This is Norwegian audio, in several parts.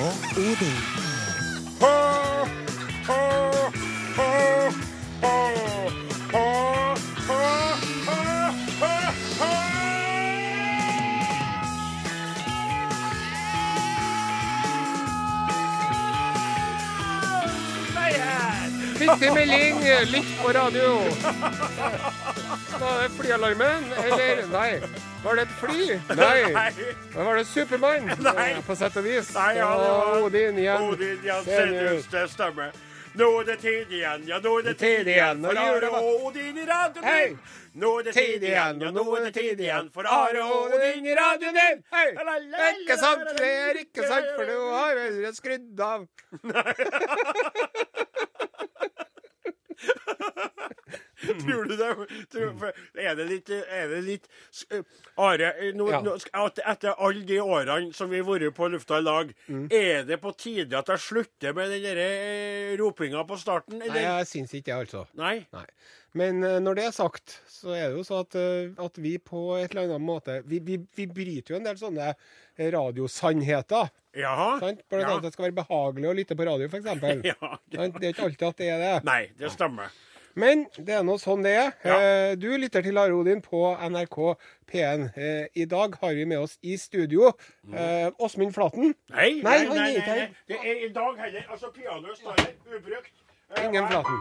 og Odin. Viktig melding, lytt på radio. Var det flyalarmen, eller? Nei. Var det et fly? Nei. Men var det Supermann, Nei. på sett og vis. Nei, ja, det var Odin igjen. Odin ja, Senus, det stemmer. Nå er det tid igjen, ja, nå er det tid igjen for Are og Odin i radioen din. Nå er det tid igjen, ja, nå er det tid igjen for Are og Odin i radioen din. Hei! Ikke sant, det er ikke sant, for du har vel skrudd av. Tror du det? Tror, for, er det litt, er det litt Are, nå, Ja. nå, etter alle de årene som vi har vært på lufta i lag, Mm. er det på tide at jeg slutter med den derre ropinga på starten? Nei, jeg syns ikke det, altså. Nei? Nei. Men når det er sagt, så er det jo så at, at vi på et eller annet måte Vi, vi, vi bryter jo en del sånne radiosannheter. Jaha? Sant? Blant Ja. annet at det skal være behagelig å lytte på radio, f.eks. Ja, det, Det er ikke alltid at det er det. nei, det stemmer. Men det er nå sånn det er. Ja. Eh, Du lytter til Are Odin på NRK P1. Eh, I dag har vi med oss i studio Åsmund mm. Flaten. Nei, Nei, nei, nei, nei, nei. Det er i dag heller. Altså, pianoet står her ubrukt. Eh, Ingen Flaten.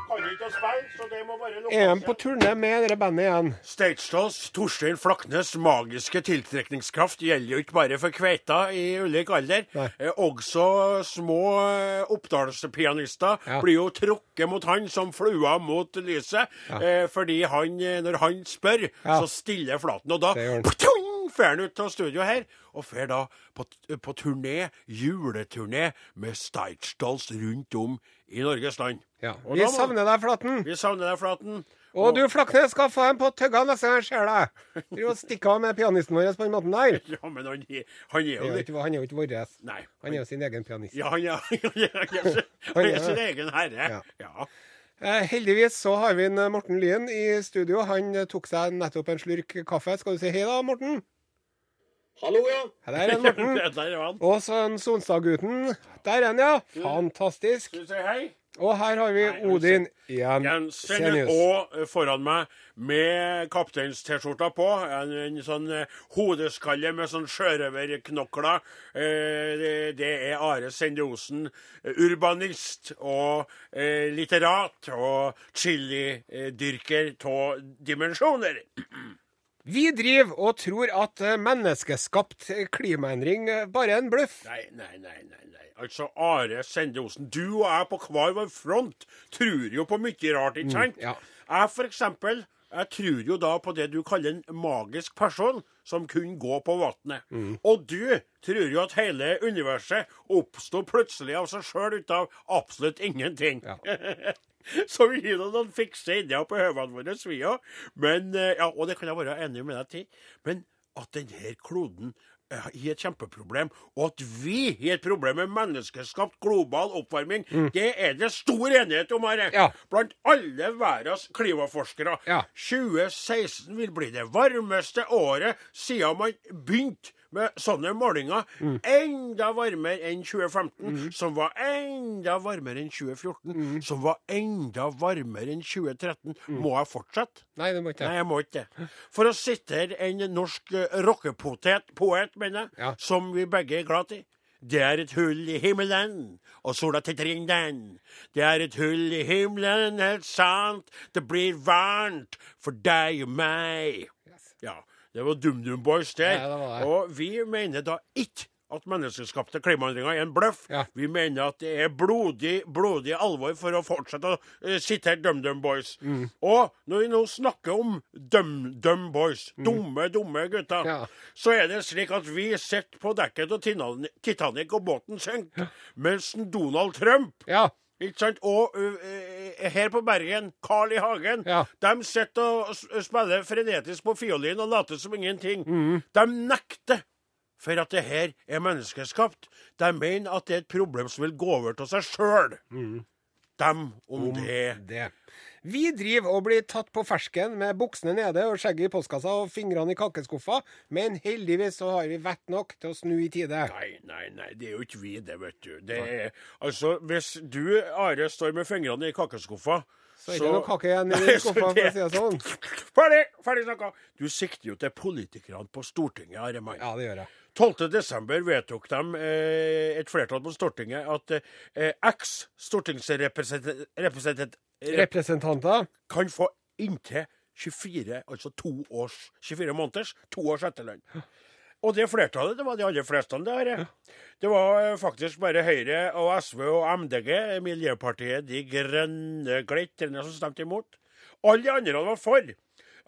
Han på turné med dette bandet igjen? Stagedals Torstein Flaknes magiske tiltrekningskraft gjelder jo ikke bare for kveita i ulik alder. Eh, også små eh, oppdalspianister Ja. blir jo trukket mot han som flua mot lyset. Eh, fordi han, eh, når han spør, Ja. så stiller Flaten. Og da Gjør han. han ut av studio her, og drar da på, på turné, juleturné, med Steitsdals rundt om i Norges land. Ja. Og Vi da må- savner deg, Flaten. Vi savner deg, Flaten. Og du, Flaknes, skal få en på tøgga neste gang jeg ser deg. Du stikker av med pianisten vår på den måten der. Ja, men han, er- han er Han jo er jo ikke, han er jo ikke vår. Nei. Han er jo sin egen pianist. Ja, han er, han er, han er, han er sin egen herre. Ja. Ja. Eh, heldigvis så har vi en eh, Morten Lyen i studio. Han eh, tok seg nettopp en slurk kaffe. Skal du si hei da, Morten? Hallo, ja. Der er han, Morten. Og så en Sonstad-gutten. Der er han, ja. Fantastisk. Skal du si hei? Og her har vi Odin igjen. Jensen og eh, foran meg med kapteins-T-skjorta på. En, en sånn eh, hodeskalle med sånn sjørøverknokler. Eh, det, det er Are Sende Osen, urbanist og eh, litterat og chilidyrker av dimensjoner. Vi driver og tror at eh, menneskeskapt klimaendring eh, bare er en bløff. Nei, nei, nei, nei. nei. Altså, Are Sende Osen, du og jeg på hver vår front tror jo på mye rart, ikke sant? ja. Jeg for eksempel, jeg tror jo da på det du kaller en magisk person som kunne gå på vannet. Og du tror jo at hele universet oppsto plutselig av seg sjøl ut av absolutt ingenting. Ja. Så vi gir noen fikse ideer på høvene våre, vi òg. Men, eh, ja, og det kan jeg være enig med deg til. Men at denne kloden eh, har et kjempeproblem, og at vi har et problem med menneskeskapt global oppvarming, det er det stor enighet om. Mm. Ja. Blant alle verdens klimaforskere. Ja. 2016 vil bli det varmeste året siden man begynte med sånne målinger. Mm. Enda varmere enn 2015, som var enda varmere enn 2014, Mm. som var enda varmere enn 2013. Må jeg fortsette? Nei, det må ikke Nei, jeg. må ikke det. For å sitere en norsk eh, rockepotet, poet, mener jeg, Ja. som vi begge er glad i. Det er et hull i himmelen, og sola titter inn den. Det er et hull i himmelen, helt sant. Det blir varmt for deg og meg. Ja, det var DumDum Boys der. Ja, det var det. Og vi mener da ikke at menneskeskapte klimaendringer er en bløff. Ja. Vi mener at det er blodig, blodig alvor for å fortsette å uh, sitere DumDum Boys. Mm. Og når vi nå snakker om DumDum Boys, dumme, dumme gutter, Mm. Ja. så er det slik at vi sitter på dekket av Titanic- og båten synker, mens Donald Trump Ja. Ikke sant? Og uh, her på Bergen, Carl I. Hagen, Ja. de sitter og s- spiller frenetisk på fiolin og later som ingenting. Mm. De nekter for at det her er menneskeskapt. De mener at det er et problem som vil gå over til seg sjøl. Mm. Dem om det. Det. Vi driver og blir tatt på fersken med buksene nede og skjegget i postkassa og fingrene i kakeskuffa, men heldigvis så har vi vett nok til å snu i tide. Nei, nei, nei, det er jo ikke vi det, vet du. Det er, altså, hvis du, Are, står med fingrene i kakeskuffa Så er det noe kake igjen i skuffa, for å si det sånn. Ferdig! Ferdig snakka! Du sikter jo til politikerne på Stortinget, Are Mann. Ja, det gjør jeg. 12. desember vedtok de, eh, et flertall på Stortinget, at eh, eks stortingsrepresentant Representanter. kan få inntil 24, altså to års, 24 måneders, to års etterlønn. Og det flertallet, det var de aller fleste det her. Det var eh, faktisk bare Høyre og SV og MDG, Miljøpartiet De Grønne glitrende, som stemte imot. Alle de andre var for.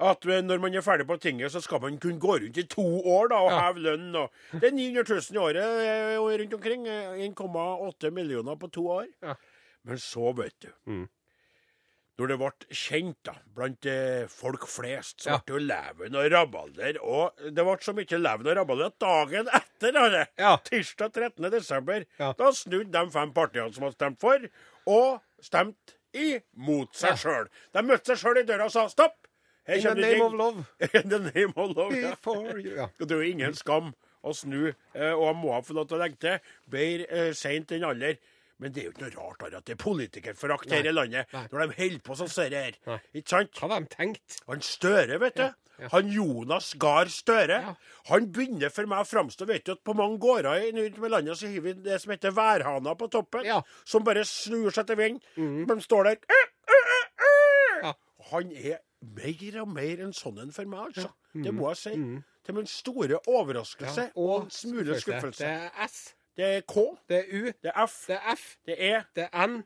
At eh, når man er ferdig på tinget, så skal man kunne gå rundt i to år da, og Ja. heve lønn. Og det er 900 000 i året eh, rundt omkring. eh, 1,8 millioner på to år. Ja. Men så, vet du Mm. Når det ble kjent da, blant eh, folk flest, så ble det jo leven og rabalder. Og det ble så mye leven og rabalder at dagen etter, Are, Ja. tirsdag 13. desember, Ja. da snudde de fem partiene som hadde stemt for, og stemt imot seg Ja. sjøl. De møtte seg sjøl i døra og sa stopp! In the name of love. In the name of love, ja. Ja. Det er jo ingen skam å snu, eh, og jeg må ha fått lov til å legge til. Bedre eh, seint enn aldri. Men det er jo ikke noe rart at det er politikerforakt her i landet Nei. når de holder på sånn som her. Nei. Ikke sant? Hva hadde de tenkt? Han Støre, vet du. ja. Han Jonas Gahr Støre. Ja. Han begynner for meg å framstå Vet du at på mange gårder i landet så har vi det som heter værhaner på toppen. Ja. Mm. Som bare snur seg til vind. De står der. «Øh, øh, øh, øh». Ja. Han er mer og mer en sånn en for meg, altså. Mm. Det må jeg si. Til min store overraskelse og en smule Det er S, Det er K, det er U, det er F, det er F, det er det er N,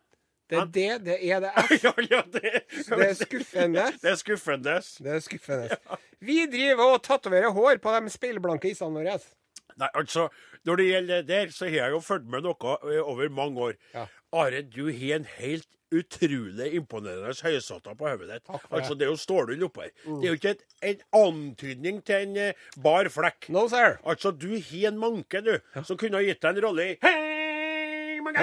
det er D, det er det er F. Ja, ja, det, Det er skuffende. Det er skuffende. Det er skuffende. Vi driver og tatoverer hår på de speilblanke isene våre. Nei, altså, Når det gjelder det der, så har jeg jo fulgt med noe over mange år. Ja. Are, du har en helt utrolig imponerende høysotter på hodet ditt. Det. Altså, det er jo stålull oppå her. Det er jo ikke et, en antydning til en eh, bar flekk. No, sir. Altså, du har en manke, du, som kunne ha gitt deg en rolle i Kunne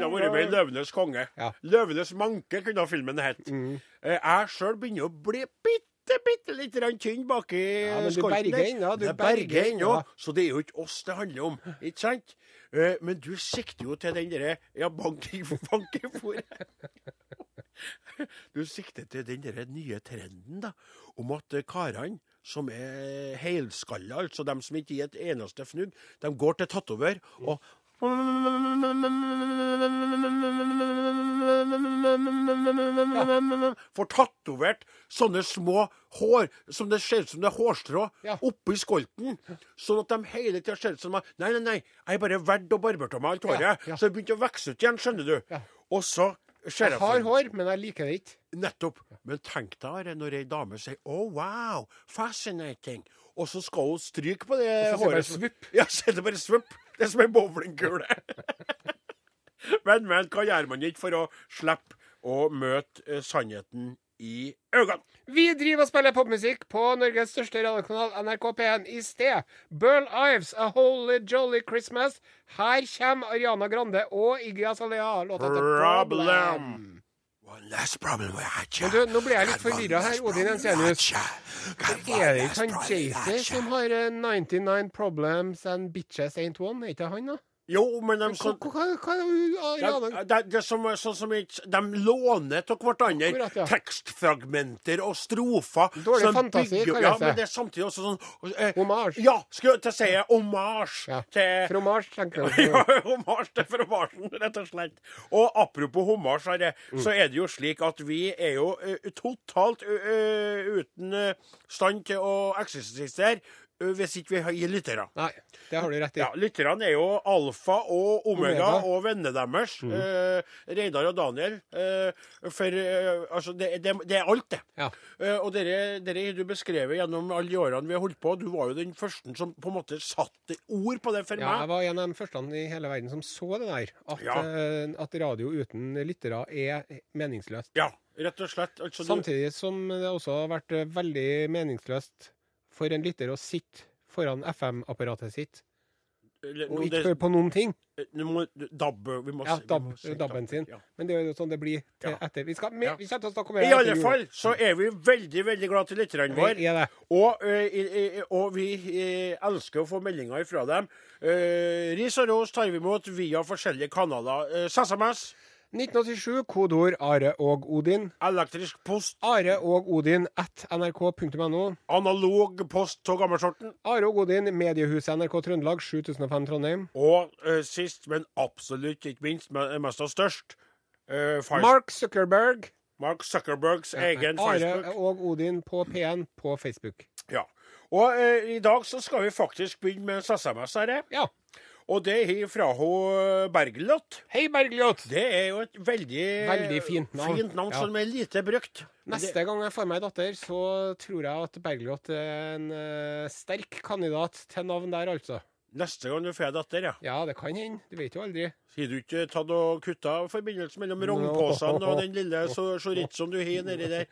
ha vært med i 'Løvenes konge'. Ja. 'Løvenes manke' kunne filmen hett. Mm. Jeg sjøl begynner å bli bitte, bitte litt grann tynn baki Ja, men du berger ennå, du berger berger ennå, ennå. så det er jo ikke oss det handler om. Ikke sant? Eh, Men du sikter jo til den derre Ja, bank i fòret. Du sikter til den der nye trenden da, om at eh, karene som er helskalla, altså dem som ikke gir et eneste fnugg, de går til tatover og Får tatovert sånne små hår som det ser ut som det er hårstrå Ja. oppi skolten. Sånn at de hele tida ser ut som at Nei, nei, nei, jeg er bare verdt og barbert meg alt håret. Ja, ja. Så det begynte å vokse ut igjen, skjønner du. Ja. Og så Jeg har hår, men jeg liker det ikke. Nettopp. Men tenk deg når ei dame sier 'oh, wow, fascinating', og så skal hun stryke på det Og så sier bare håret. svupp. Ja, så er det bare svupp. Det er som ei bowlingkule. men, men, hva gjør man ikke for å slippe å møte eh, sannheten i øynene? Vi driver og spiller popmusikk på Norges største radiokanal, NRK P1, i sted. Burl Ives, A Holy Jolly Christmas. Her kommer Ariana Grande og Iggy Azalea. Låta til Problem. Men du, nå blir jeg litt forvirra her, Odin Ensenius. Er det ikke han Jay-Z som har eh, 99 Problems and Bitches Ain't One? Er ikke han, da? Jo, men de så hva, hva hva, de, er som, sånn som ikke- De låner av hverandre Akkurat, ja. tekstfragmenter og strofer. Dårlig fantasi, bygger- kalles Ja, si. men det er samtidig også sånn eh, Hommage. Ja, skulle jeg si hommage Ja. til Fromasj, tenker jeg. ja, hommage til fromasjen, rett og slett. Og apropos hommage, Mm. så er det jo slik at vi er jo uh, totalt uh, uten uh, stand til å eksistere hvis ikke vi gir lyttere. Nei, det har du rett i. Ja, Lytterne er jo alfa og omega, Omega. og vennene deres. Eh, Reidar og Daniel. Eh, for eh, altså, det, det, det er alt, det. Ja. Eh, og dere, har du beskrevet gjennom alle de årene vi har holdt på. Du var jo den første som på en måte satte ord på det for Ja, jeg var en av de første i hele verden som så det der. At, Ja. at radio uten lyttere er meningsløst. Ja, rett og slett. Altså, Samtidig som det også har vært veldig meningsløst for en lytter å sitte foran FM-apparatet sitt og ikke høre på noen ting. Du må dabbe Vi må, Ja, si- vi må dabben sin. Ja. Men det er jo sånn det blir til Ja. etter. Vi, skal, vi, Ja. vi kommer til å snakke om I det I alle fall så er vi veldig veldig glad til lytterne våre. Er. Og, eh, og vi eh, elsker å få meldinger fra dem. Eh, ris og ros tar vi imot via forskjellige kanaler. Eh, SMS, 1987, kodeord Are og Odin. elektrisk post, Are og Odin at nrk.no. analog post av gammelsorten. Are og Odin, mediehuset NRK Trøndelag, 7005 Trondheim. Og uh, sist, men absolutt ikke minst, men mest og størst, uh, Mark Zuckerberg. Mark Zuckerbergs egen Are Facebook. og Odin på P1 på Facebook. Ja. Og uh, i dag så skal vi faktisk begynne med en SMS eh. Ja. Og det er fra hun Bergljot. Hei, Bergljot! Det er jo et veldig, Veldig fint navn. fint navn Ja. som er lite brukt. Neste gang jeg får meg datter, så tror jeg at Bergljot er en eh, sterk kandidat til navn der, altså. Neste gang du får datter, ja. Ja, det kan hende. Du vet jo aldri. Har du ikke tatt og kutta forbindelsen mellom rognposene og den lille chorizoen du har nedi der?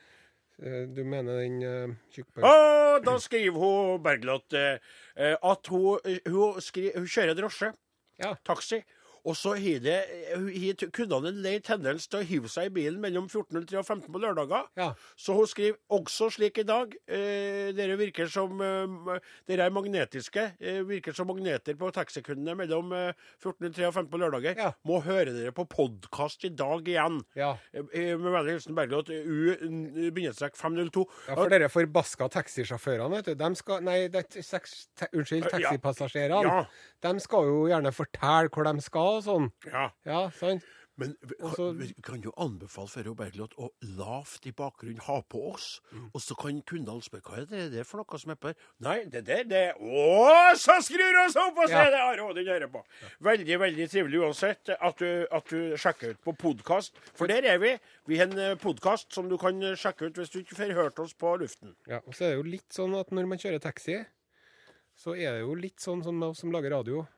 Eh, Du mener den uh, tjukkbøy... ah, da skriver hun Bergljot eh, eh, at hun, eh, hun, skri, hun kjører drosje. Ja. Taxi. Og så kunne hun har kundene en lei tendens til å hive seg i bilen mellom 14.03 og 15 på lørdager. Ja. Så hun skriver også slik i dag. Eh, dere virker som eh, Dere er magnetiske. Eh, virker som magneter på taxikundene mellom eh, 14.03 og 15 på lørdager. Ja. Må høre dere på podkast i dag igjen. Ja. Eh, eh, med vennlig hilsen Bergljot. U-502. ja, for dere forbaska taxisjåførene, vet du. De skal Nei, det, seks, te, unnskyld, taxipassasjerene. Ja. De skal jo gjerne fortelle hvor de skal og sånn. ja. Ja, sant? Men vi kan, så- vi kan jo anbefale Førre Bergljot å lavt i bakgrunnen ha på oss. Mm. Og så kan kundene spørre hva er det, det er for noe som er på her. Nei, det der, det Å, så skrur oss opp og Ja. det Are Odin på! Veldig, veldig trivelig uansett at du, at du sjekker ut på podkast. For der er vi. Vi har en podkast som du kan eh, sjekke ut hvis du ikke får hørt oss på luften. Ja, og så er det jo litt sånn at når man kjører taxi, så er det jo litt sånn som oss som lager radio.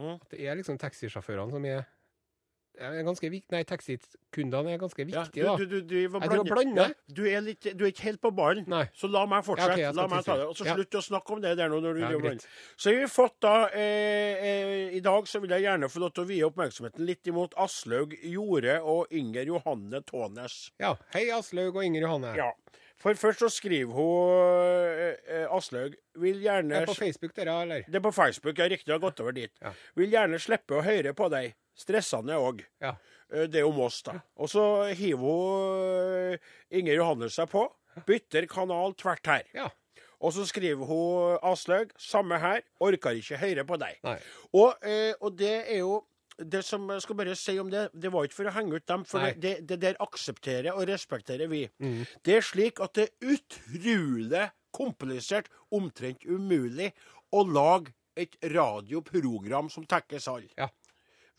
Mm. Det er liksom taxisjåførene som er, er ganske viktige. Nei, taxikundene er ganske viktige, da. du, du, du, og Jeg blander. blander. Ja, du, er litt, du er ikke helt på ballen. Nei. Så la meg fortsette. Ja, okay, la meg ta det. Og så Ja. slutt å snakke om det der nå. når du Ja, Så har vi fått da eh, eh, I dag så vil jeg gjerne få lov til å vie oppmerksomheten litt imot Aslaug Jorde og Inger Johanne Tånes. Ja. Hei, Aslaug og Inger Johanne. Ja. For først så skriver hun eh, eh, Aslaug vil gjerne Det Er på Facebook, dere, eller? Det er på Facebook. ja. riktig har gått over dit. Ja. Vil gjerne slippe å høre på deg. Stressende òg. Ja. Det er om oss, da. Og så hiver hun Inger Johannes seg på. Bytter kanal tvert her. Ja. Og så skriver hun Aslaug, samme her, orker ikke høre på deg. Og, eh, og det er jo det som jeg skal bare si om det, det var ikke for å henge ut dem, for det, det, der aksepterer og respekterer vi. Mm. Det er slik at det er utrolig komplisert, omtrent umulig, å lage et radioprogram som tekkes alle. Ja.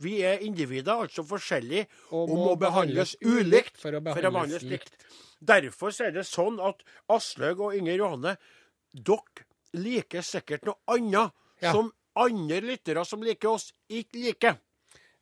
Vi er individer, altså forskjellige, Og og må må behandles behandles ulikt for å for å behandles behandles likt. likt. Derfor er det sånn at Aslaug og Inger Johanne, dere liker sikkert noe annet Ja. som andre lyttere som liker oss, ikke liker.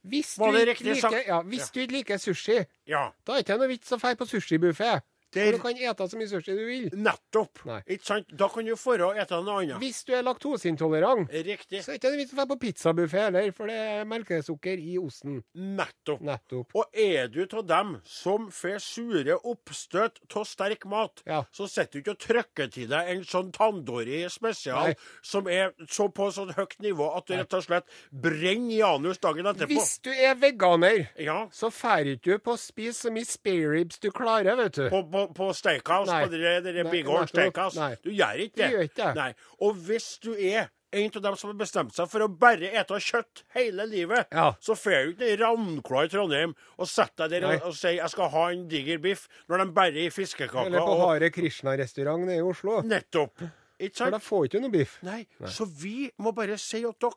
Hvis du, liker, ja, hvis du ikke liker sushi, Ja, da er det ikke noe vits å dra på sushibuffé. Det- For du kan ete så mye sushi du vil. nettopp. Nei. Ikke sant? Da kan du få og ete noe annet. Hvis du er laktoseintolerant, Riktig. så er det ikke noe i å dra på pizzabuffé heller, for det er melkesukker i osten. Nettopp. Nettopp. Og er du av dem som får sure oppstøt av sterk mat, Ja. så sitter du ikke og trykker til deg en sånn Tandori spesial Nei. som er så på sånn høyt nivå at du rett og slett brenner i anus dagen etterpå. Hvis du er veganer, Ja. så drar ikke du på å spise så mye spareribs du klarer, vet du. På, på, på steakhouse, Nei. på det, det Nei, Big Horn. Steakhouse. Nei. Du gjør ikke det. gjør ikke. Nei. Og hvis du er en av dem som har bestemt seg for å bare ete kjøtt hele livet, Ja. så får du ikke en i Ravnkla i Trondheim og setter deg der og, og sier 'jeg skal ha en diger biff', når de bare gir fiskekaker. Eller på og- Hare Krishna-restaurant nede i Oslo. Nettopp. Ikke For da får du ikke noe biff. Nei. Så vi må bare si at dere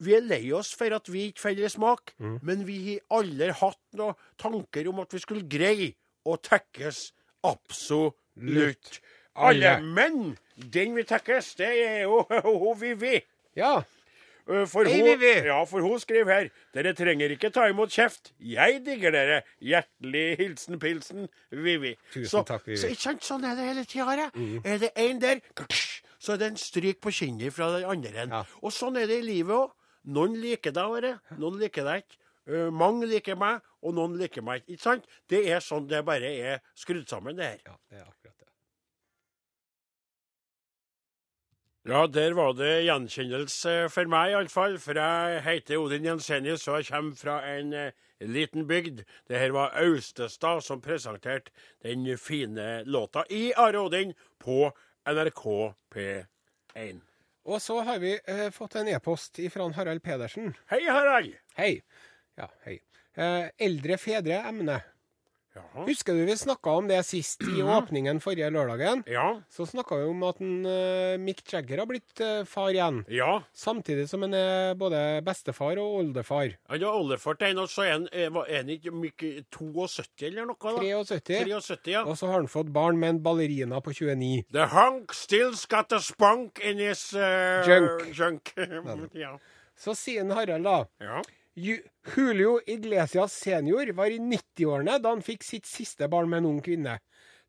vi er lei oss for at vi ikke faller i smak, Mm. men vi har aldri hatt noen tanker om at vi skulle greie å tekkes absolutt alle. Men den vi tekkes, det er jo hun Vivi. Ja. Uh, For Hei, hun, Vivi. Ja, for hun skriver her Dere trenger ikke ta imot kjeft. Jeg digger dere. Hjertelig hilsen Pilsen Vivi. Tusen så, takk, Vivi. Så ikke sant, sånn er det hele tida. Er det én der, så er det en stryk på kinnet fra den andre. Ja. Og sånn er det i livet òg. Noen liker deg, Are. Noen liker deg ikke. Uh, mange liker meg, og noen liker meg ikke. Ikke sant? Det er sånn det bare er skrudd sammen, det her. Ja, det er akkurat det. Ja, der var det gjenkjennelse for meg, iallfall. For jeg heter Odin Jensenius, og jeg kommer fra en eh, liten bygd. Det her var Austestad som presenterte den fine låta i Are Odin på NRK P1. Og så har vi eh, fått en e-post fra Harald Pedersen. Hei, Harald! Hei. Ja, hei. Eh, eldre fedre-emne. Jaha. Husker du vi snakka om det sist i åpningen forrige lørdagen? Ja. Så snakka vi om at en, uh, Mick Jagger har blitt uh, far igjen. Ja. Samtidig som han er både bestefar og oldefar. Han er oldefar til en, og så er han ikke Mick 72 eller noe? da? 73. 73, ja. Og så har han fått barn med en ballerina på 29. The hunk still's got a spunk in his uh, Junk. junk. ja. Så sier Harald, da. ja. Ju- Julio Iglesias senior var i 90-årene da han fikk sitt siste barn med en ung kvinne.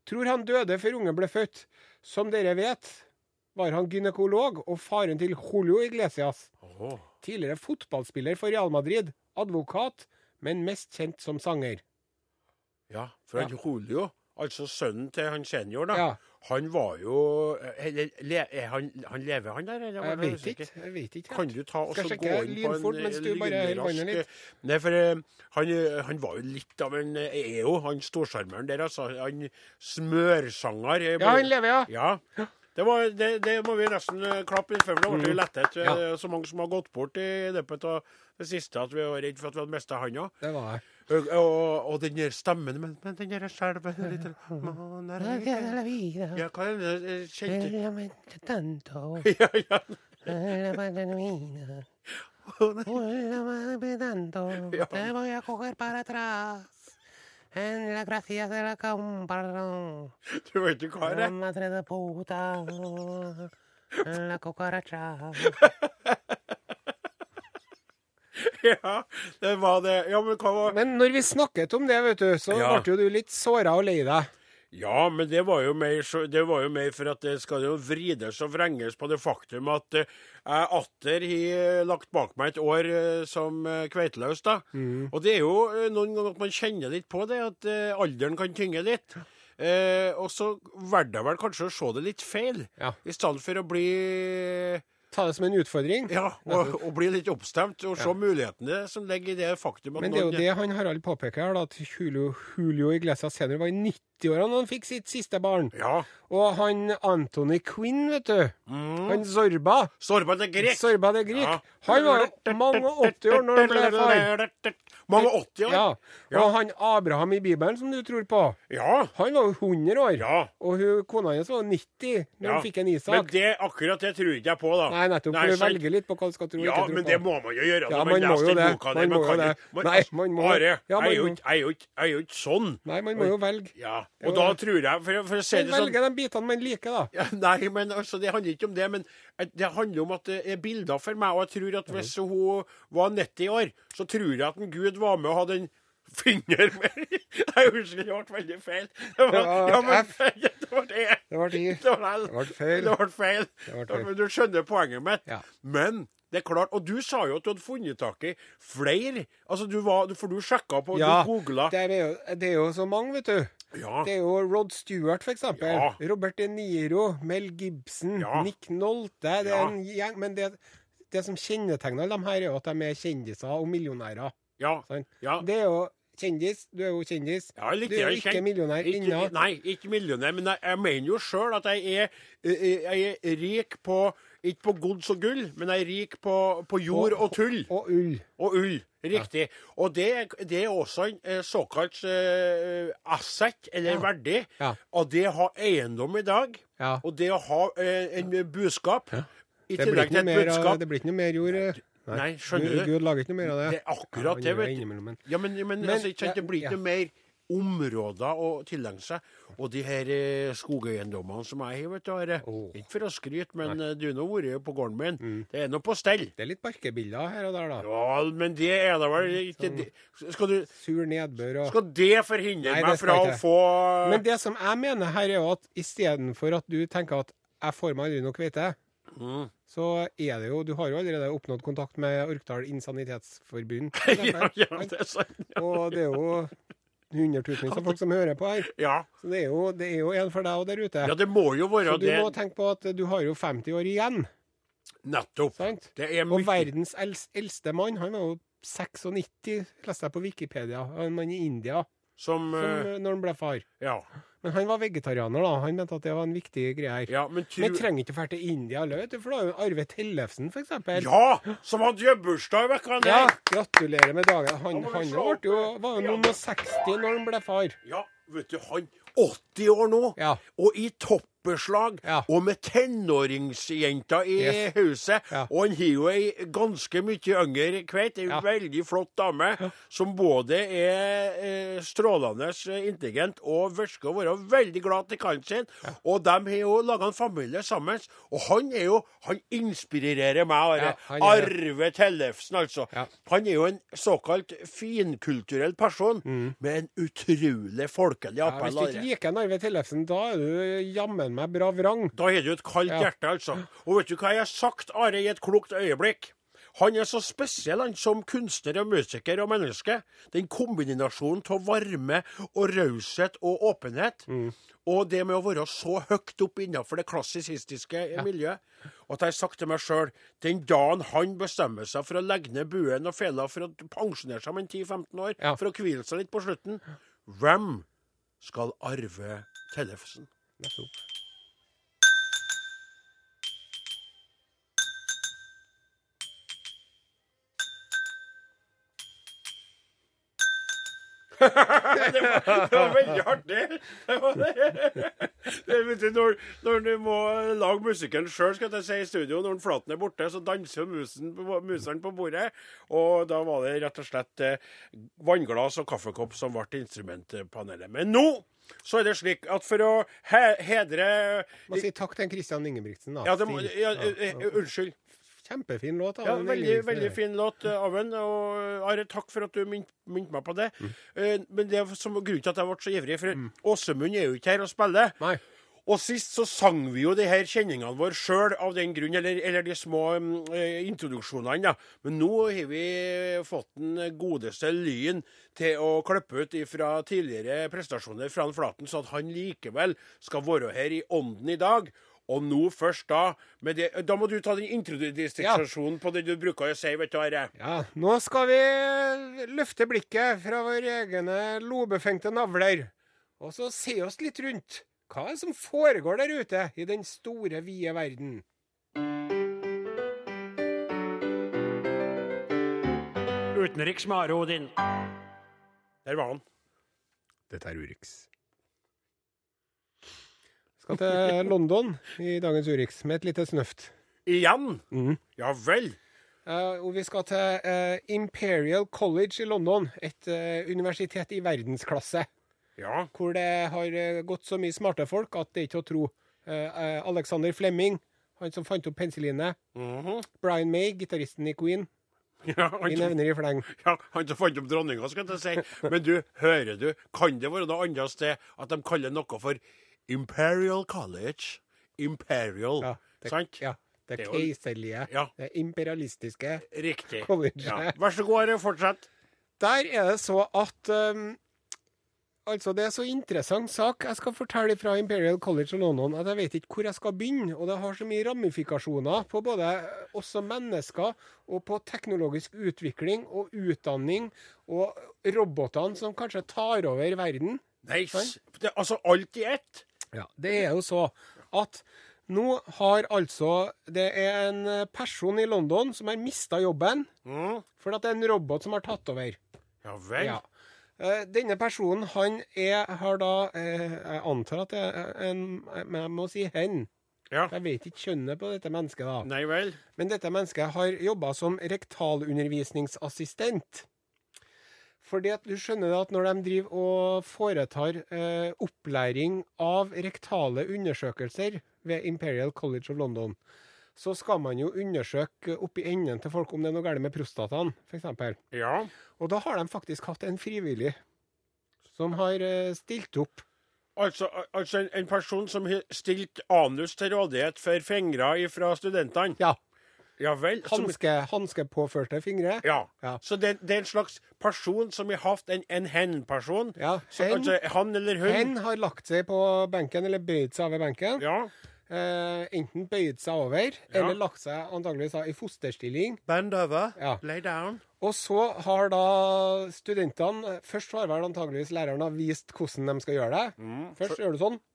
Tror han døde før ungen ble født. Som dere vet, var han gynekolog og faren til Julio Iglesias. Oh. Tidligere fotballspiller for Real Madrid, advokat, men mest kjent som sanger. Ja, for han Julio, altså sønnen til han senior, da, Ja. han var jo eller, le, han, han lever, han der? Eller? Jeg vet ikke. Jeg vet ikke. Kan du ta og så gå inn på en vannet lynrask- Nei, for eh, han, eh, han var jo litt av en EO, han storsjarmøren der, altså. Han smørsanger. eh, Ja, han lever, ja. Ja. Det, var, det, det må vi nesten eh, klappe litt for, det ble jo lettet. eh, Mm. Ja. Så mange som har gått bort i løpet av det siste at vi var redd for at vi hadde mista han. Det var jeg. Og, og, og den der stemmen Men, men den der skjelven Ja, hva er det eh, kjente Ja, ja. Ja. En la gracia de la cámpara. Du vet ikke hva det La er? madre de puta. La cucaracha. Ja, det var det. Ja, men hva var Men når vi snakket om det, vet du, så Ja. ble jo du litt såra og lei deg. Ja, men det var jo mer, det var jo mer for at det skal jo vrides og vrenges på det faktum at eh, jeg atter har lagt bak meg et år eh, som kveiteløs, da. Og det er jo eh, noen ganger at man kjenner litt på det, at eh, alderen kan tynge litt. Eh, og så valgte jeg vel kanskje å se det litt feil, Ja. i stedet for å bli Ta det som en utfordring. Ja, og, og bli litt oppstemt og se mulighetene som ligger i det faktum at Men det er jo det han Harald påpeker her, da, at Julio, Julio Iglesias senior var i 90-årene da han fikk sitt siste barn. Ja. Og han Anthony Quinn, vet du, han Zorba Zorba det grek. Zorba de Grieg, Ja. han var jo mange 80 år når han ble far. Mange 80 år? Ja. Ja. Og han Abraham i Bibelen, som du tror på, Ja. han var jo 100 år. Ja. Og hun, kona hans var 90 når ja. han fikk en Isak. Men det, akkurat det tror ikke jeg på, da. Nei, nettopp. Nei, nettopp du sant. velger litt på hva du skal tro Ja, ikke tro men på. det må man jo gjøre. Ja, når man må jo det. boka Man man må kan jo det. man- Nei, man må- Are, Ja, man må- jeg er jo ikke- jeg er jo ikke sånn. Nei, man må jo velge. Ja, og da tror jeg For, for å si det sånn velger de bitene man liker, da. ja, Nei, men altså, det handler ikke om det. Men det handler om at det er bilder for meg. Og jeg tror at hvis hun var 90 år, så tror jeg at en Gud var med og hadde en finger mer. Jeg husker det ble veldig feil. Det var, Ja, men det var det. Det ble i. Det var, Det ble feil. Det ble feil. Det ble feil. Du skjønner poenget mitt. Ja. Men det er klart, og du sa jo at du hadde funnet tak i flere. Altså, du var, for du sjekka på, Ja, du googla. det er, jo, det er jo så mange, vet du. Ja. Det er jo Rod Stewart, eksempel. Ja. Robert De Niro, Mel Gibson, Ja. Nick Nolte. Det er en gjeng, men det, det som kjennetegner dem her, er jo at de er kjendiser og millionærer. Ja. Sånn. ja. Det er jo kjendis. Du er jo kjendis. Ja, litt du er jo ikke kjent. millionær ennå. Nei, ikke millionær, men jeg, jeg mener jo sjøl at jeg er, eh, jeg er rik på Ikke på gods og gull, men jeg er rik på, på jord og tull. Og ull. Og ull. Riktig. Og det, det er også en eh, såkalt uh, asset, eller Ja. verdi. Ja. Og det å ha eiendom i dag, Ja. og det å ha uh, en buskap I tillegg til et budskap det blir ikke noe mer jord. Eh. Nei, skjønner Gud, du? Gud lager ikke noe mer av det. Det er akkurat det, vet du. men- Ja, men, men, Men, altså, ikke det blir ikke ja. noe mer områder å tilegne seg. Og de her eh, skogeiendommene som jeg har, vet du, Are. Åh. Ikke for å skryte, men Nei. du har vært på gården min. Det er nå på stell. Det er litt barkebiller her og der, da. Ja, men det er da vel ikke sånn, Skal, du, Sur nedbør og skal det forhindre Nei, meg fra å få Men det som jeg mener her, er jo at istedenfor at du tenker at jeg får meg aldri nok kveite, Mm. så er det jo Du har jo allerede oppnådd kontakt med Orkdal Insanitetsforbund. Ja, ja, det er sant. Ja. Og det er jo hundretusenvis av folk som hører på her. Ja. Så det er jo, det er jo en for deg og der ute. ja, det må jo være Så du det. må tenke på at du har jo 50 år igjen. Nettopp. sant? Det er Og verdens eldste mann, han var jo 96, leste jeg på Wikipedia. En mann i India Som som, eh, når han ble far. Ja. Men han var vegetarianer, da. Han mente at det var en viktig greie her. ja, men Men tru... trenger ikke dra til India heller, vet du, for da er jo Arve Tellefsen, eksempel. Ja! Som hadde bursdag i vekka Ja, gratulerer med dagen. Han, ja, han var jo noen og 60 når han ble far. Ja, vet du, han 80 år nå, Ja. og i toppeslag, Ja. og med tenåringsjenter i Yes. huset. Ja. Og han har jo ei ganske mye yngre kveit, ei Ja. veldig flott dame, som både er eh, strålende eh, intelligent og virker å være veldig glad til kallen sin. Og de har jo laga en familie sammen. Og han er jo Han inspirerer meg. Arve Tellefsen, altså. Han er jo en såkalt finkulturell person med en utrolig folkelig appell. Ja, hvis du ikke liker Arve Tellefsen, da er du jammen meg bra vrang. Da har du et kaldt Ja. hjerte, altså. Og vet du hva jeg har sagt, Are, i et klokt øyeblikk? Han er så spesiell han som kunstner og musiker og menneske. Den kombinasjonen av varme og raushet og åpenhet. Mm. Og det med å være så høyt opp innenfor det klassisistiske miljøet. Og at jeg har sagt til meg sjøl den dagen han bestemmer seg for å legge ned buen og fela for å pensjonere seg om en 10-15 år, Ja. for å hvile seg litt på slutten Hvem skal arve Tellefsen? Nettopp. Det, var, det var veldig artig. Det var det. Det, når, når du må lage musikken sjøl, skal jeg si, i studio, når Flaten er borte, så danser musen, museren på bordet. Og da var det rett og slett eh, vannglass og kaffekopp som ble instrumentpanelet. Men nå så er det slik at for å he hedre Må si takk til Kristian Ingebrigtsen, da. Ja, det må, ja, ja, eh, eh, unnskyld. Kjempefin låt. Ja, veldig, veldig fin låt Aven. Og eh, Are, takk for at du minte meg på det. Eh, Men det er som grunnen til at jeg ble så ivrig, for Åsemund er jo ikke her og spiller. Nei. Og sist så sang vi jo de her kjenningene våre sjøl av den grunn, eller, eller de små mm, eh, introduksjonene, da. Men nå har vi fått den godeste Lyn til å klippe ut fra tidligere prestasjoner fra Flaten, så at han likevel skal være her i ånden i dag. Og nå først da med det, Da må du ta den introduksjonen på det du bruker å si, vet du, Are. Ja, nå skal vi løfte blikket fra våre egne lobefengte navler, og så se oss litt rundt. Hva er det som foregår der ute i den store, vide verden? Utenriks med Are Odin. Der var han. Dette er Urix. Skal til London i dagens Urix med et lite snøft. Igjen? Mm. Ja vel. Uh, og vi skal til uh, Imperial College i London, et uh, universitet i verdensklasse. Ja. Hvor det har gått så mye smarte folk at det er ikke å tro. Alexander Flemming, han som fant opp penicillinet. Mhm. Brian May, gitaristen i Queen. ja han Vi nevner i fleng. Ja, Han som fant opp dronninga, skal jeg si. Men du, hører du, kan det være noe annet sted at de kaller noe for Imperial College? Imperial, Ja, det, sant? ja, det Det er keiserlige, Ja. det imperialistiske Riktig. Ja. Vær så god, fortsett. Der er det så at um, Altså, det er så interessant sak jeg skal fortelle fra Imperial College of London at jeg vet ikke hvor jeg skal begynne. Og det har så mye ramifikasjoner på både oss som mennesker og på teknologisk utvikling og utdanning og robotene som kanskje tar over verden. Nei, nice. altså alt i ett. Ja, Det er jo så at nå har altså Det er en person i London som har mista jobben Mm. fordi at det er en robot som har tatt over. Ja vel. Ja. Eh, Denne personen, han er, har da eh, Jeg antar at det er en Men jeg må si hen. Ja. Jeg vet ikke kjønnet på dette mennesket, da. Nei vel. Men dette mennesket har jobba som rektalundervisningsassistent. Fordi at du skjønner at når de driver og foretar eh, opplæring av rektale undersøkelser ved Imperial College of London, så skal man jo undersøke oppi enden til folk om det er noe galt med prostataen, f.eks. Ja. Og da har de faktisk hatt en frivillig som har eh, stilt opp Altså, altså en, en person som har stilt anus til rådighet for fingre fra studentene? Ja. Ja vel? Hanske, Hanske, påførte fingre. ja. Ja. Så det, det er en slags person som har hatt en, en hen-person? Ja, hen. altså, han eller hun? Hen har lagt seg på benken, eller bøyd seg over benken. Ja. Eh, enten bøyd seg over, eller lagt seg antageligvis i fosterstilling. Bend over. Ja. Lay down. Og så har da studentene Først har vel antageligvis læreren har vist hvordan de skal gjøre det. Først gjør du sånn, Ja,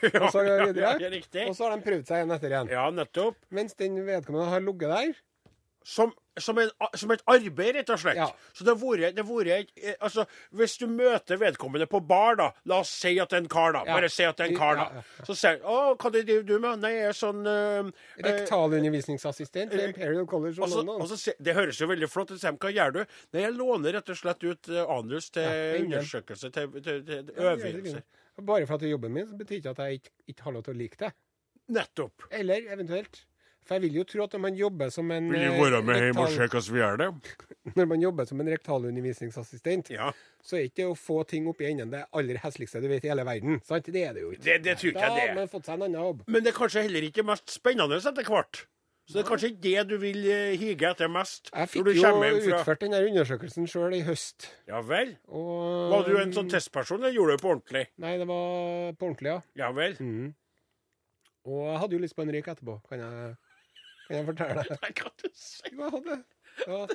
og så ja, videre. ja, riktig. Og så har de prøvd seg igjen etter igjen. Ja, nettopp. Mens den vedkommende har ligget der. Som, som, en, som et arbeid, rett og slett. Ja. Så det har vært- eh, Altså, hvis du møter vedkommende på bar, da La oss si at det er en kar, da. Ja. Bare si at det er en kar, da. Så sier han 'Å, hva driver du med?' 'Nei, jeg er sånn eh, eh, Rektalundervisningsassistent ved Imperial College of så, London. og så, se- Det høres jo veldig flott ut. Hva gjør du? Nei, jeg låner rett og slett ut anus til ja, undersøkelse, til, til, til til er øvelser. Bare for at det er jobben min, så betyr ikke at jeg ikke, ikke har lov til å like det. Nettopp. Eller eventuelt. For jeg vil jo tro at når man jobber som en Vil du eh, være med hjem og se hvordan vi gjør det? Når man jobber som en rektalundervisningsassistent, Ja. så er ikke det å få ting opp i enden det aller hesligste du vet i hele verden. Sant? Det er det jo ikke. Det, det tror ikke Da har man fått seg en annen jobb. Men det er kanskje heller ikke mest spennende etter hvert. Så det er kanskje ikke det du vil eh, hige etter mest Jeg fikk jo utført den der undersøkelsen sjøl i høst. Ja vel? Og Var du en sånn testperson, eller gjorde du det på ordentlig? Nei, det var på ordentlig, ja. Ja vel? Mm. Og jeg hadde jo lyst på en røyk etterpå, kan jeg, kan jeg fortelle deg. Nei, hva du hadde. Det Ja.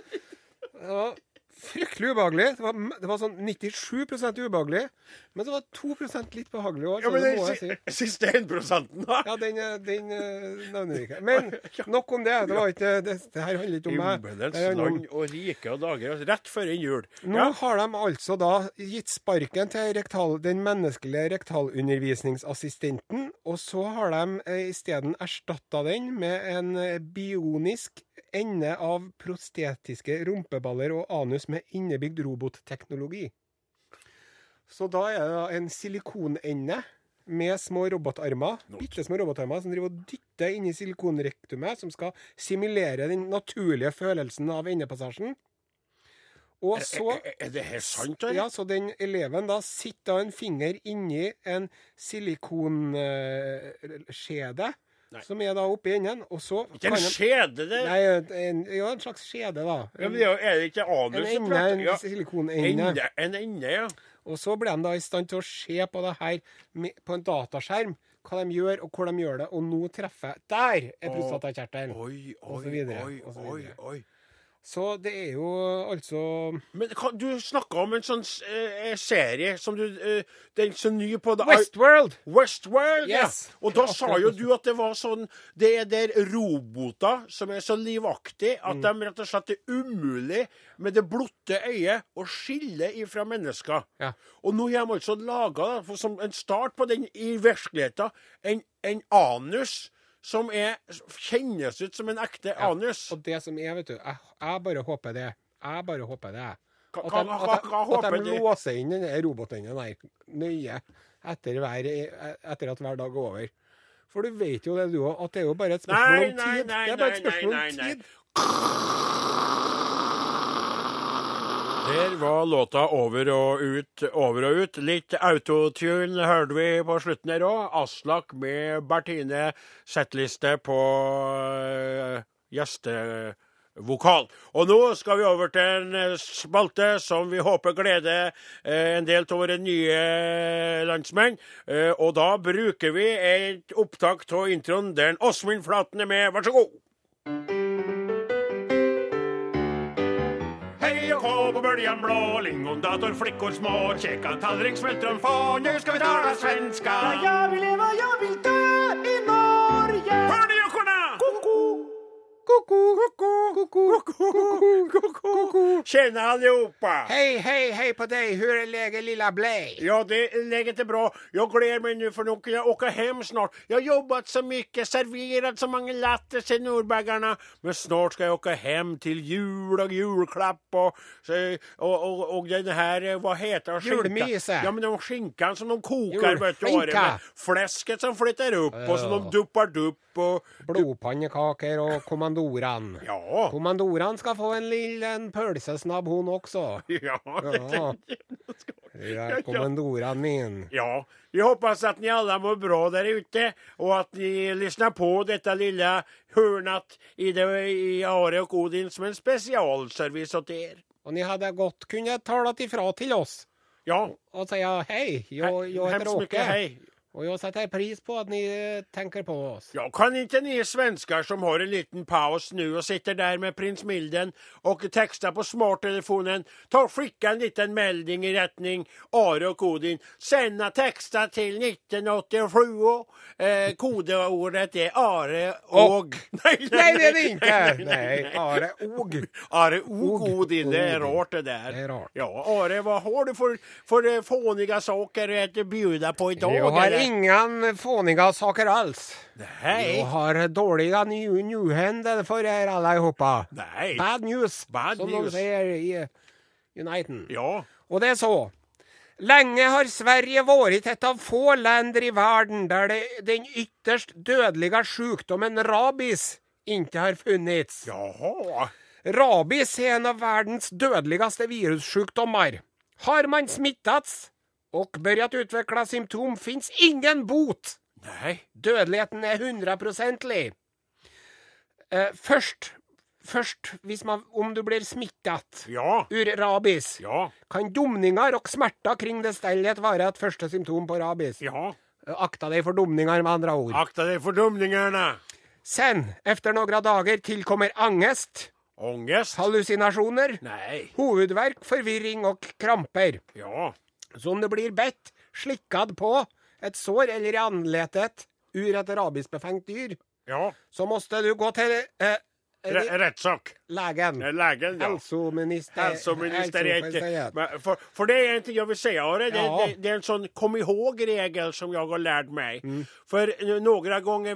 var fryktelig ubehagelig. Det var, det var sånn 97% ubehagelig. Men så var 2 litt behagelig òg, Ja, men den si. si- siste 1 da? Ja, den, eh, den eh, nevner vi ikke. Men nok om det. Det, var ikke, det, det her handler ikke om meg. Himmelens Det og rike og dager. altså, Rett før jul. Nå Ja. har de altså da gitt sparken til rektal, den menneskelige rektalundervisningsassistenten, og så har de eh, isteden erstatta den med en bionisk ende av prostetiske rumpeballer og anus med innebygd robotteknologi. Så da er det en silikonende med små robotarmer, bitte små robotarmer, som driver og dytter inn i silikonrektumet, som skal simulere den naturlige følelsen av endepassasjen. Og så Er, er det her sant, eller? ja, så den eleven da sitter en finger inni en silikonskjede, som er da oppi enden, og så Ikke en skjede, det? Nei, en, ja, en slags skjede, da. Ja, men det er det ikke anus En ende, en ja. silikonende. Ende, En ende, ja. Og så blir de da i stand til å se på det her med, på en dataskjerm, hva de gjør, og hvor de gjør det. Og nå treffer Der er prostatakjertelen! Oi, Og oi, så videre, oi, oi, oi. Så det er jo altså Men hva- du snakka om en sånn eh, serie som du eh, Den som ny på det Westworld! Westworld, Yes. ja. Og da sa jo du at det var sånn Det er der roboter som er så livaktige at de rett og slett er umulig med det blotte øyet å skille ifra mennesker. Ja. Og nå har de altså laga, som en start på den i virkeligheten, en, en anus som er, kjennes ut som en ekte anus. Og det som er, vet du Jeg, jeg bare håper det. Jeg bare håper det. Hva- At hva- de, hva- at de, at de de? låser inn den robotenden der nøye etter, hver, etter at hver dag er over. For du vet jo det, du òg, at det er jo bare et spørsmål Nei, om tid. nei, det er bare et nei, spørsmål nei, om nei, tid. Der var låta over og ut, over og ut. Litt autotune hørte vi på slutten her òg. Aslak med Bertine settliste på uh, gjestevokal. Og nå skal vi over til en eh, spalte som vi håper gleder uh, en del av våre nye landsmenn. Uh, og da bruker vi et opptak av introen der Åsmund Flaten er med. Vær så god. Hej kå på böljan blå, lingondator, flickor små, käka tallrik smultron få, nu ska vi tala svenska. Ja, Jag vill leva, jag vill Koko. Tjena allihopa! Hej, hej, hej på dig! Hur är läget lilla Blei? Ja, det, läget är bra. Jag gläder mig nu för nu kan jag åka hem snart. Jag har jobbat så mycket, serverat så många latter i Nordbaggarna. Men snart ska jag åka hem till jul och julklapp och, så- och, och, och den här, vad heter det? Skinka. Ja, men den skinkan som de kokar, vet du vad det som flyttar upp och som de duppar dupp och... Blodpannekaker og kommandore kommandoran. Ja. Kommandoran skal få en liten pølsesnabb, hun også. Ja. Ja. Det er kommandoran min. ja. Vi hoppas att ni alla mår bra där ute och att ni lyssnar på detta lilla hörnat i, det, i Are och Odin som en specialservice åt er. Og ni hadde godt kunnet talat ifra til oss Ja, og si hei, jag, jag heter Åke. mycket Åke. hej. Og jag setter pris på at ni tenker på oss. Ja, kan inte ni svenskar som har en liten paus nu och sitter där med prins Milden och textar på smarttelefonen ta och skicka en liten melding i rättning Are och Odin. Sända texta till 1987 och eh, kodeordet är Are och... Nej, Nej, det är det inte! Nej, Are Og. Are och Og. Odin, det är rart det där. Det är rart. Ja, Are, vad har du för, för eh, fåniga saker att bjuda på idag? Ingen fåniga saker alls. Nej. Jag har dåliga ny- for för er allihopa. Nej. Bad news, Bad som news. de säger i Uniten. Ja. Og det er så. Lenge har Sverige vært et av få länder i verden der det, den ytterst dødelige sykdommen rabies ikke har funnits. Jaha. Rabies er en av verdens dødeligste virussjukdommer. Har man smittats og börjat utvikle symptom, fins ingen bot. Nej. Dødeligheten er 100 eh, Først, først hvis man, om du blir smittet Ja. ur rabies, Ja. kan domninger og smerter kring det stellet være et første symptom på rabies. Ja. Akta deg for domninger, med andre ord. Akta deg for dumningene. Sen, efter noen dager, tilkommer angest, Angest? hallusinasjoner, Nei. hovedverk, forvirring og kramper. Ja. Så om det blir bedt, slikkad på, et sår eller i anletet ur et rabiesbefengt dyr, Ja. så måste du gå til eh, Rettssak. Legen. legen. Eh, ja. Helseminister, Hälsoministeriet. For, for, det er det ting jeg vil si, säga, Are. Det, Ja. det, det er en sånn kom ihåg-regel som jeg har lært meg. Mm. For noen ganger gånger,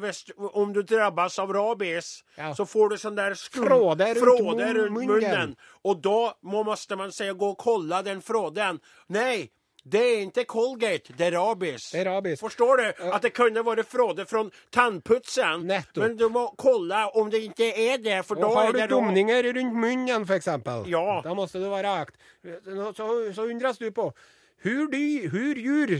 om du drabbas av rabies, Ja. så får du sånn der skum, Fråde rundt, mun- munnen. munnen. da då må- man si gå og kolla den fråden. Nej, det er ikke Colgate, det er rabies. Det er rabies. Forstår du? At det kunne vært fråde fra tandputsen. Nettopp. Men du må kolla om det ikke er det, For Og da har du domninger rundt munnen, eksempel, Ja. da måtte du være akt. Så, så undres du på hur, dy, hur djur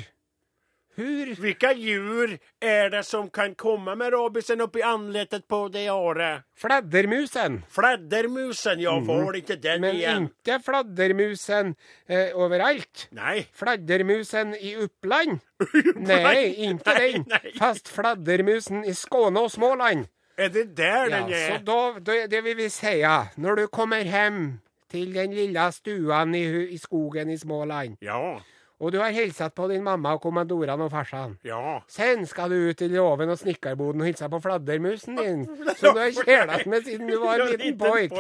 Hur Vilka djur är det som kan komma med rabiesen upp i anletet på det året? Fladdermusen. Fladdermusen, jag får inte den Mm. Men igen. ikke fladdermusen eh, overalt. Nej. Fladdermusen i Uppland? Nej, ikke Nej, den. nej. Fast fladdermusen i Skåne og Småland. Är det där Ja, den är? så då, då, det vi si, når du kommer hjem til den lille stuan i, i skogen i Småland, Ja, og du har hilset på din mamma og kommandoren og farsan, ja. sen skal du ut i låven og snekkerboden og hilse på fladdermusen din, som du har kjælet med siden du var en liten pojk.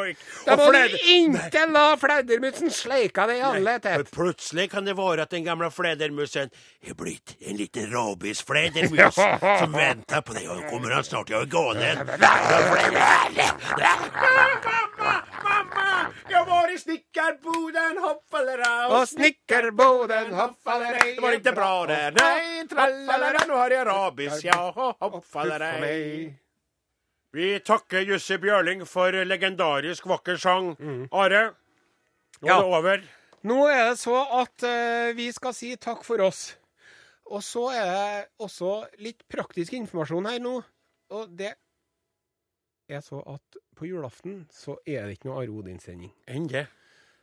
Da må du ikke la fladdermusen sleike deg i ansiktet. Plutselig kan det være at den gamle fladdermusen er blitt en liten rabiesflädermus som venter på deg, og kommer han snart? Jag är galen. Mamma! Jag var i snickarboden, hoppalera Og snekkerboden hoppalei. Det var inte bra det, Nej, trallalera, nu har jag rabies. Ja, hoppalera. Vi takker Jussi Bjørling for legendarisk vakker sang. Are, nå Mm. Ja. er det over. Nå er det så at uh, vi skal si takk for oss. Og så er det også litt praktisk informasjon her nå. Og det er så at på julaften så er det ikke noe Are Odin-sending. Enn det.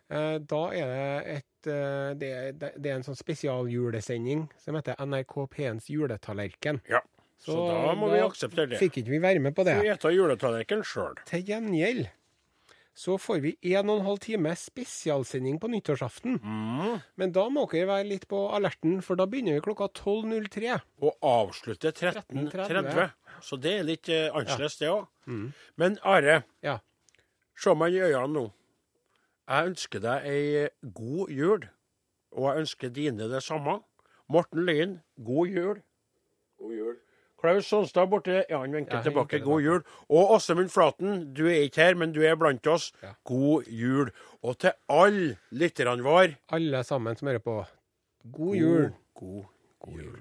Eh, da er det et eh, det, er- det, er en sånn spesialjulesending som heter NRK P1s juletallerken. Ja. Så, da må vi akseptere det. Fikk ikke vi være med på det. Vi spiser juletallerken sjøl. Til gjengjeld så får vi en og en halv time spesialsending på nyttårsaften. Mm. Men da må dere være litt på alerten, for da begynner vi klokka 12.03. Og avslutter 13.30. 13.30. Så det er litt uh, annerledes, det òg. Men Are, Ja. se meg i øynene nå. Jeg ønsker deg ei god jul. Og jeg ønsker dine det samme. Morten Lyn, god jul. God jul. Klaus Sonstad borte, ja, han vinker Ja, tilbake. God jul. Og Åsemund Flaten, du er ikke her, men du er blant oss. Ja. God jul. Og til alle lytterne våre Alle sammen som hører på, god jul. God, god jul.